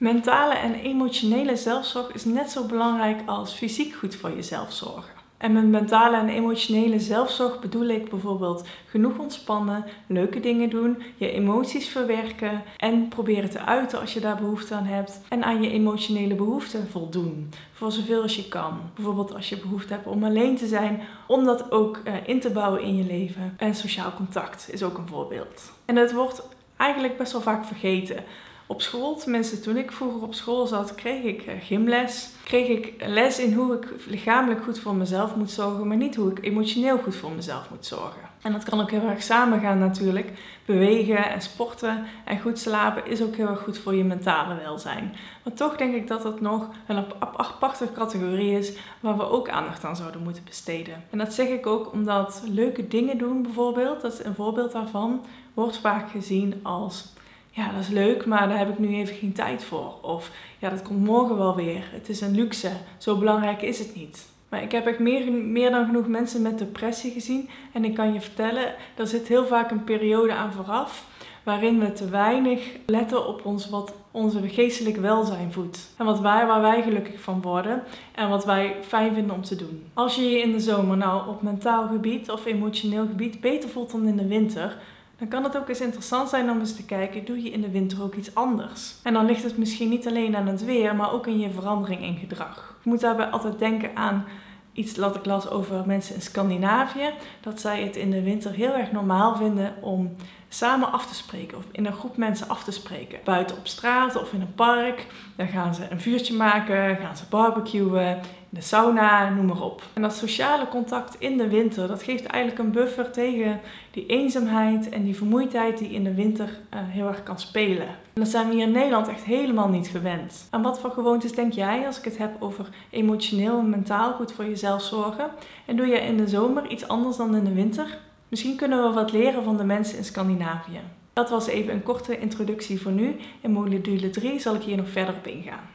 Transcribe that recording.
Mentale en emotionele zelfzorg is net zo belangrijk als fysiek goed voor jezelf zorgen. En met mentale en emotionele zelfzorg bedoel ik bijvoorbeeld genoeg ontspannen, leuke dingen doen, je emoties verwerken en proberen te uiten als je daar behoefte aan hebt. En aan je emotionele behoeften voldoen, voor zoveel als je kan. Bijvoorbeeld als je behoefte hebt om alleen te zijn, om dat ook uh, in te bouwen in je leven. En sociaal contact is ook een voorbeeld. En het wordt eigenlijk best wel vaak vergeten op school, tenminste toen ik vroeger op school zat, kreeg ik eh, gymles. Kreeg ik les in hoe ik lichamelijk goed voor mezelf moet zorgen, maar niet hoe ik emotioneel goed voor mezelf moet zorgen. En dat kan ook heel erg samengaan natuurlijk. Bewegen en sporten en goed slapen is ook heel erg goed voor je mentale welzijn. Maar toch denk ik dat dat nog een aparte categorie is waar we ook aandacht aan zouden moeten besteden. En dat zeg ik ook omdat leuke dingen doen bijvoorbeeld, dat is een voorbeeld daarvan, wordt vaak gezien als ja, dat is leuk, maar daar heb ik nu even geen tijd voor. Of ja, dat komt morgen wel weer. Het is een luxe. Zo belangrijk is het niet. Maar ik heb echt meer, meer dan genoeg mensen met depressie gezien. En ik kan je vertellen, er zit heel vaak een periode aan vooraf. Waarin we te weinig letten op ons wat onze geestelijk welzijn voedt. En wat wij, waar wij gelukkig van worden. En wat wij fijn vinden om te doen. Als je je in de zomer nou op mentaal gebied of emotioneel gebied beter voelt dan in de winter dan kan het ook eens interessant zijn om eens te kijken, doe je in de winter ook iets anders? En dan ligt het misschien niet alleen aan het weer, maar ook in je verandering in gedrag. Je moet daarbij altijd denken aan iets dat ik las over mensen in Scandinavië, dat zij het in de winter heel erg normaal vinden om samen af te spreken of in een groep mensen af te spreken. Buiten op straat of in een park. Dan gaan ze een vuurtje maken, gaan ze barbecuen, in de sauna, noem maar op. En dat sociale contact in de winter, dat geeft eigenlijk een buffer tegen die eenzaamheid en die vermoeidheid die in de winter uh, heel erg kan spelen. En dat zijn we hier in Nederland echt helemaal niet gewend. En wat voor gewoontes denk jij als ik het heb over emotioneel en mentaal goed voor jezelf zorgen? En doe je in de zomer iets anders dan in de winter? Misschien kunnen we wat leren van de mensen in Scandinavië. Dat was even een korte introductie voor nu. In module 3 zal ik hier nog verder op ingaan.